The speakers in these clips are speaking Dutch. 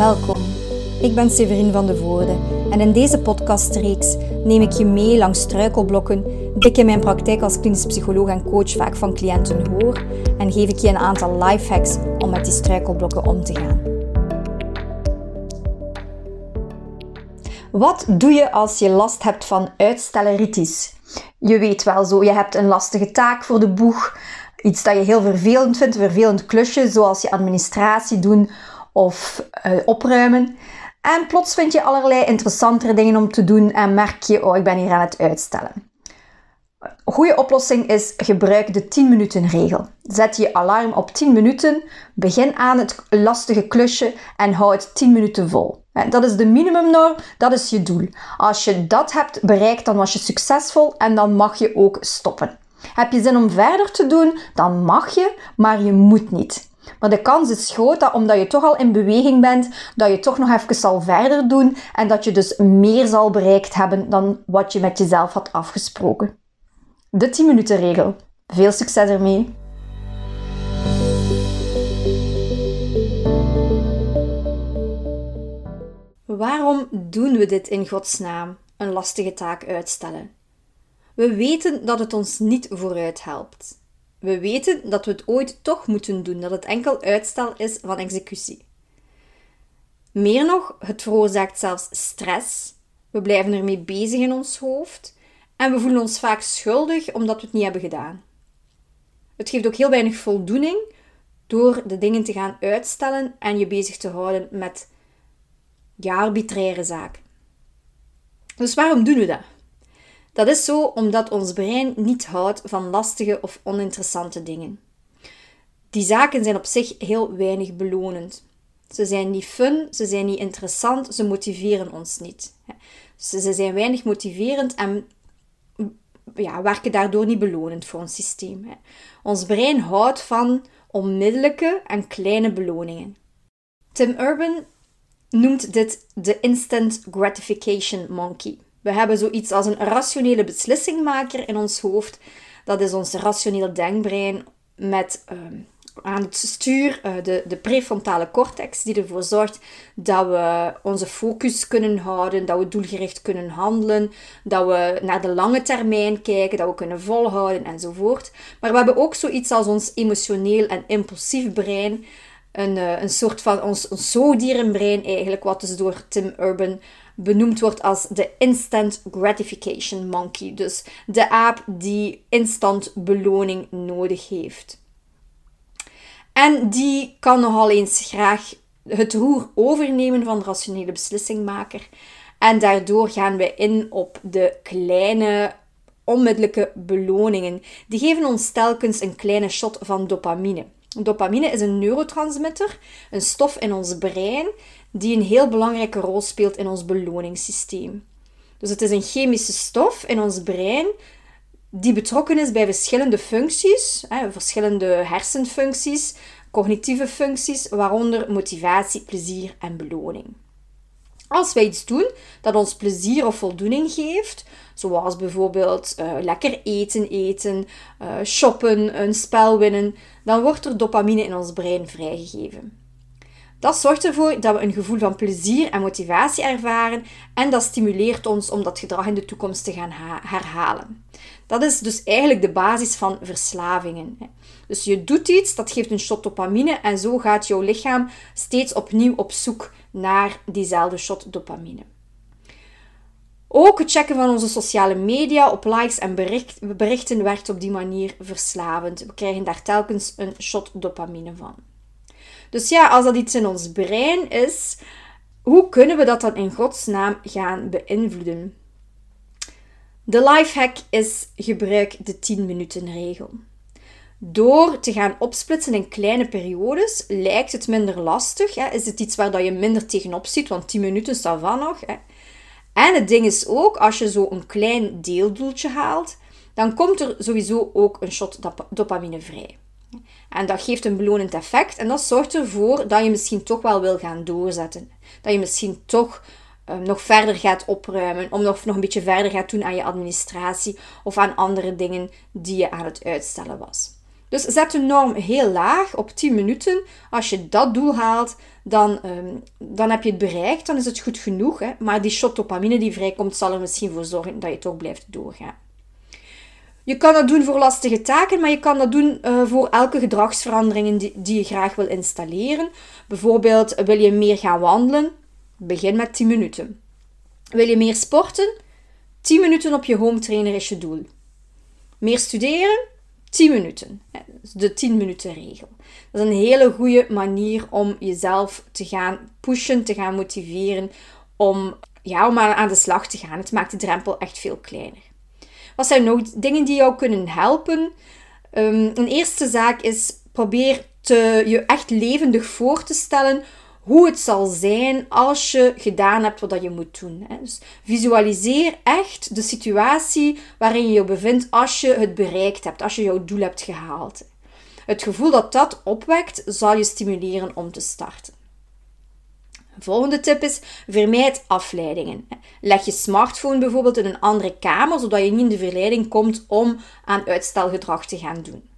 Welkom. Ik ben Severine van de Voorde en in deze podcastreeks neem ik je mee langs struikelblokken die ik in mijn praktijk als klinisch psycholoog en coach vaak van cliënten hoor en geef ik je een aantal lifehacks om met die struikelblokken om te gaan. Wat doe je als je last hebt van uitstelleritis? Je weet wel zo, je hebt een lastige taak voor de boeg, iets dat je heel vervelend vindt, een vervelend klusje, zoals je administratie doen of uh, opruimen. En plots vind je allerlei interessantere dingen om te doen en merk je, oh, ik ben hier aan het uitstellen. Een goede oplossing is gebruik de 10 minuten regel. Zet je alarm op 10 minuten, begin aan het lastige klusje en hou het 10 minuten vol. Dat is de minimumnorm, dat is je doel. Als je dat hebt bereikt, dan was je succesvol en dan mag je ook stoppen. Heb je zin om verder te doen, dan mag je, maar je moet niet. Maar de kans is groot dat omdat je toch al in beweging bent, dat je toch nog even zal verder doen en dat je dus meer zal bereikt hebben dan wat je met jezelf had afgesproken. De 10 minuten regel. Veel succes ermee! Waarom doen we dit in godsnaam? Een lastige taak uitstellen. We weten dat het ons niet vooruit helpt. We weten dat we het ooit toch moeten doen, dat het enkel uitstel is van executie. Meer nog, het veroorzaakt zelfs stress. We blijven ermee bezig in ons hoofd en we voelen ons vaak schuldig omdat we het niet hebben gedaan. Het geeft ook heel weinig voldoening door de dingen te gaan uitstellen en je bezig te houden met ja, arbitraire zaken. Dus waarom doen we dat? Dat is zo omdat ons brein niet houdt van lastige of oninteressante dingen. Die zaken zijn op zich heel weinig belonend. Ze zijn niet fun, ze zijn niet interessant, ze motiveren ons niet. Ze zijn weinig motiverend en ja, werken daardoor niet belonend voor ons systeem. Ons brein houdt van onmiddellijke en kleine beloningen. Tim Urban noemt dit de instant gratification monkey. We hebben zoiets als een rationele beslissingmaker in ons hoofd. Dat is ons rationeel denkbrein met ehm, aan het stuur uh, de, de prefrontale cortex, die ervoor zorgt dat we onze focus kunnen houden, dat we doelgericht kunnen handelen, dat we naar de lange termijn kijken, dat we kunnen volhouden enzovoort. Maar we hebben ook zoiets als ons emotioneel en impulsief brein, een, uh, een soort van ons, ons zoogdierenbrein eigenlijk, wat dus door Tim Urban benoemd wordt als de instant gratification monkey. Dus de aap die instant beloning nodig heeft. En die kan nogal eens graag het roer overnemen van de rationele beslissingmaker. En daardoor gaan we in op de kleine, onmiddellijke beloningen. Die geven ons telkens een kleine shot van dopamine. Dopamine is een neurotransmitter, een stof in ons brein die een heel belangrijke rol speelt in ons beloningssysteem. Dus het is een chemische stof in ons brein die betrokken is bij verschillende functies, hè, verschillende hersenfuncties, cognitieve functies, waaronder motivatie, plezier en beloning. Als wij iets doen dat ons plezier of voldoening geeft, zoals bijvoorbeeld uh, lekker eten eten, uh, shoppen, een spel winnen, dan wordt er dopamine in ons brein vrijgegeven. Dat zorgt ervoor dat we een gevoel van plezier en motivatie ervaren en dat stimuleert ons om dat gedrag in de toekomst te gaan herhalen. Dat is dus eigenlijk de basis van verslavingen. Dus je doet iets, dat geeft een shot dopamine en zo gaat jouw lichaam steeds opnieuw op zoek naar diezelfde shot dopamine. Ook het checken van onze sociale media op likes en berichten werkt op die manier verslavend. We krijgen daar telkens een shot dopamine van. Dus ja, als dat iets in ons brein is, hoe kunnen we dat dan in godsnaam gaan beïnvloeden? De lifehack is gebruik de 10 minuten regel. Door te gaan opsplitsen in kleine periodes lijkt het minder lastig. Hè? Is het iets waar dat je minder tegenop ziet, want 10 minuten staat van nog. Hè? En het ding is ook, als je zo een klein deeldoeltje haalt, dan komt er sowieso ook een shot dopamine vrij. En dat geeft een belonend effect en dat zorgt ervoor dat je misschien toch wel wil gaan doorzetten. Dat je misschien toch um, nog verder gaat opruimen, om nog, nog een beetje verder gaat doen aan je administratie of aan andere dingen die je aan het uitstellen was. Dus zet de norm heel laag op 10 minuten. Als je dat doel haalt, dan, ehm, dan heb je het bereikt. Dan is het goed genoeg. Hè? Maar die shot dopamine die vrijkomt, zal er misschien voor zorgen dat je toch blijft doorgaan. Je kan dat doen voor lastige taken, maar je kan dat doen uh, voor elke gedragsverandering die, die je graag wil installeren. Bijvoorbeeld, wil je meer gaan wandelen? Begin met 10 minuten. Wil je meer sporten? 10 minuten op je home trainer is je doel. Meer studeren? 10 minuten. De 10 minuten regel. Dat is een hele goede manier om jezelf te gaan pushen, te gaan motiveren, om, ja, om aan de slag te gaan. Het maakt de drempel echt veel kleiner. Wat zijn nog dingen die jou kunnen helpen? Um, een eerste zaak is probeer te, je echt levendig voor te stellen hoe het zal zijn als je gedaan hebt wat je moet doen. Dus visualiseer echt de situatie waarin je je bevindt als je het bereikt hebt, als je jouw doel hebt gehaald. Het gevoel dat dat opwekt, zal je stimuleren om te starten. Volgende tip is: vermijd afleidingen. Leg je smartphone bijvoorbeeld in een andere kamer, zodat je niet in de verleiding komt om aan uitstelgedrag te gaan doen.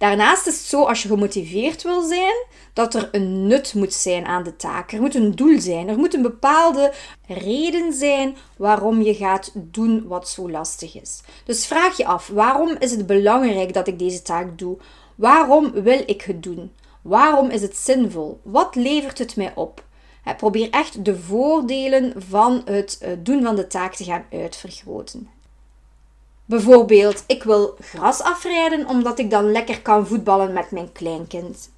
Daarnaast is het zo, als je gemotiveerd wil zijn, dat er een nut moet zijn aan de taak. Er moet een doel zijn. Er moet een bepaalde reden zijn waarom je gaat doen wat zo lastig is. Dus vraag je af: waarom is het belangrijk dat ik deze taak doe? Waarom wil ik het doen? Waarom is het zinvol? Wat levert het mij op? Probeer echt de voordelen van het eh, doen van de taak te gaan uitvergroten. Bijvoorbeeld, ik wil gras afrijden omdat ik dan lekker kan voetballen met mijn kleinkind.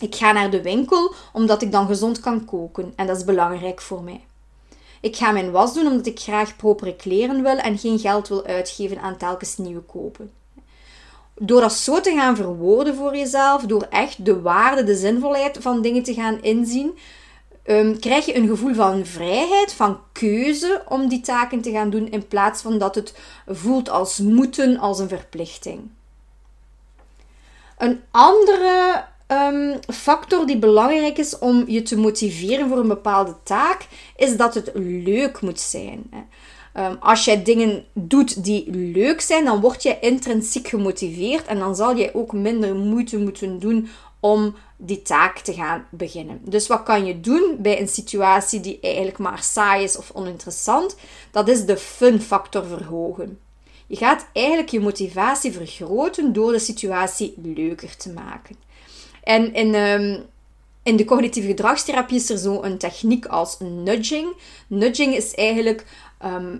Ik ga naar de winkel omdat ik dan gezond kan koken en dat is belangrijk voor mij. Ik ga mijn was doen omdat ik graag propere kleren wil en geen geld wil uitgeven aan telkens nieuwe kopen. Door dat zo te gaan verwoorden voor jezelf, door echt de waarde, de zinvolheid van dingen te gaan inzien, um, krijg je een gevoel van vrijheid, van keuze om die taken te gaan doen, in plaats van dat het voelt als moeten, als een verplichting. Een andere um, factor die belangrijk is om je te motiveren voor een bepaalde taak, is dat het leuk moet zijn. Um, als jij dingen doet die leuk zijn, dan word je intrinsiek gemotiveerd en dan zal jij ook minder moeite moeten doen om die taak te gaan beginnen. Dus wat kan je doen bij een situatie die eigenlijk maar saai is of oninteressant? Dat is de fun factor verhogen. Je gaat eigenlijk je motivatie vergroten door de situatie leuker te maken. En in, ehm, in de cognitieve gedragstherapie is er zo een techniek als nudging. Nudging is eigenlijk ehm,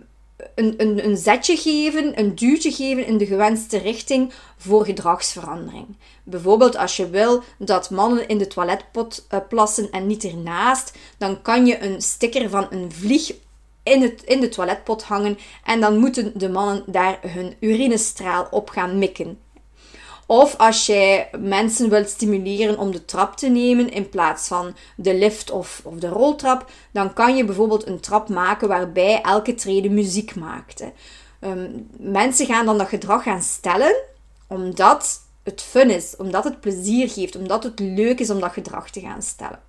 een, een, een zetje geven, een duwtje geven in de gewenste richting voor gedragsverandering. Bijvoorbeeld als je wil dat mannen in de toiletpot uh, plassen en niet ernaast, dan kan je een sticker van een vlieg in, het, in de toiletpot hangen en dan moeten de mannen daar hun urinestraal op gaan mikken. Of als jij mensen wilt stimuleren om de trap te nemen in plaats van de lift of, de roltrap, dan kan je bijvoorbeeld een trap maken waarbij elke trede muziek maakt. Hè. Ehm, mensen gaan dan dat gedrag gaan stellen omdat het fun is, omdat het plezier geeft, omdat het leuk is om dat gedrag te gaan stellen.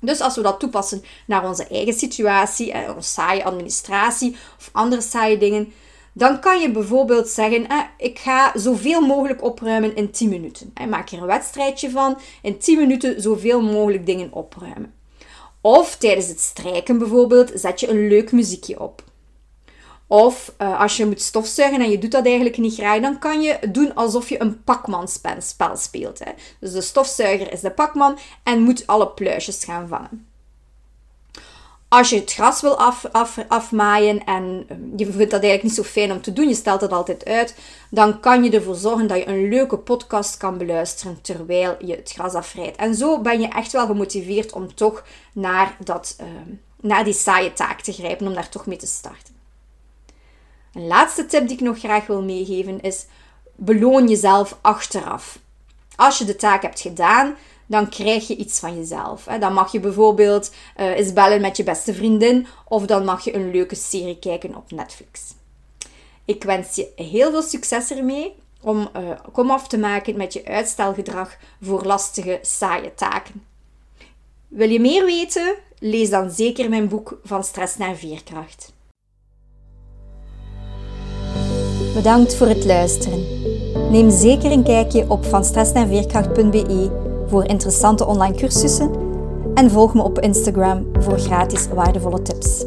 Dus als we dat toepassen naar onze eigen situatie, onze saaie administratie of andere saaie dingen, dan kan je bijvoorbeeld zeggen, eh, ik ga zoveel mogelijk opruimen in 10 minuten. Eh, maak er een wedstrijdje van, in 10 minuten zoveel mogelijk dingen opruimen. Of tijdens het strijken bijvoorbeeld, zet je een leuk muziekje op. Of uh, als je moet stofzuigen en je doet dat eigenlijk niet graag, dan kan je doen alsof je een pakmanspel speelt. Hè. Dus de stofzuiger is de pakman en moet alle pluisjes gaan vangen. Als je het gras wil af, af, afmaaien en ehm, je vindt dat eigenlijk niet zo fijn om te doen, je stelt het altijd uit, dan kan je ervoor zorgen dat je een leuke podcast kan beluisteren terwijl je het gras afrijdt. En zo ben je echt wel gemotiveerd om toch naar, dat, uh, naar die saaie taak te grijpen, om daar toch mee te starten. Een laatste tip die ik nog graag wil meegeven is: beloon jezelf achteraf. Als je de taak hebt gedaan, dan krijg je iets van jezelf. Dan mag je bijvoorbeeld uh, eens bellen met je beste vriendin of dan mag je een leuke serie kijken op Netflix. Ik wens je heel veel succes ermee om uh, kom af te maken met je uitstelgedrag voor lastige, saaie taken. Wil je meer weten? Lees dan zeker mijn boek Van Stress naar Veerkracht. Bedankt voor het luisteren. Neem zeker een kijkje op vanstressnaarveerkracht.be voor interessante online cursussen en volg me op Instagram voor gratis waardevolle tips.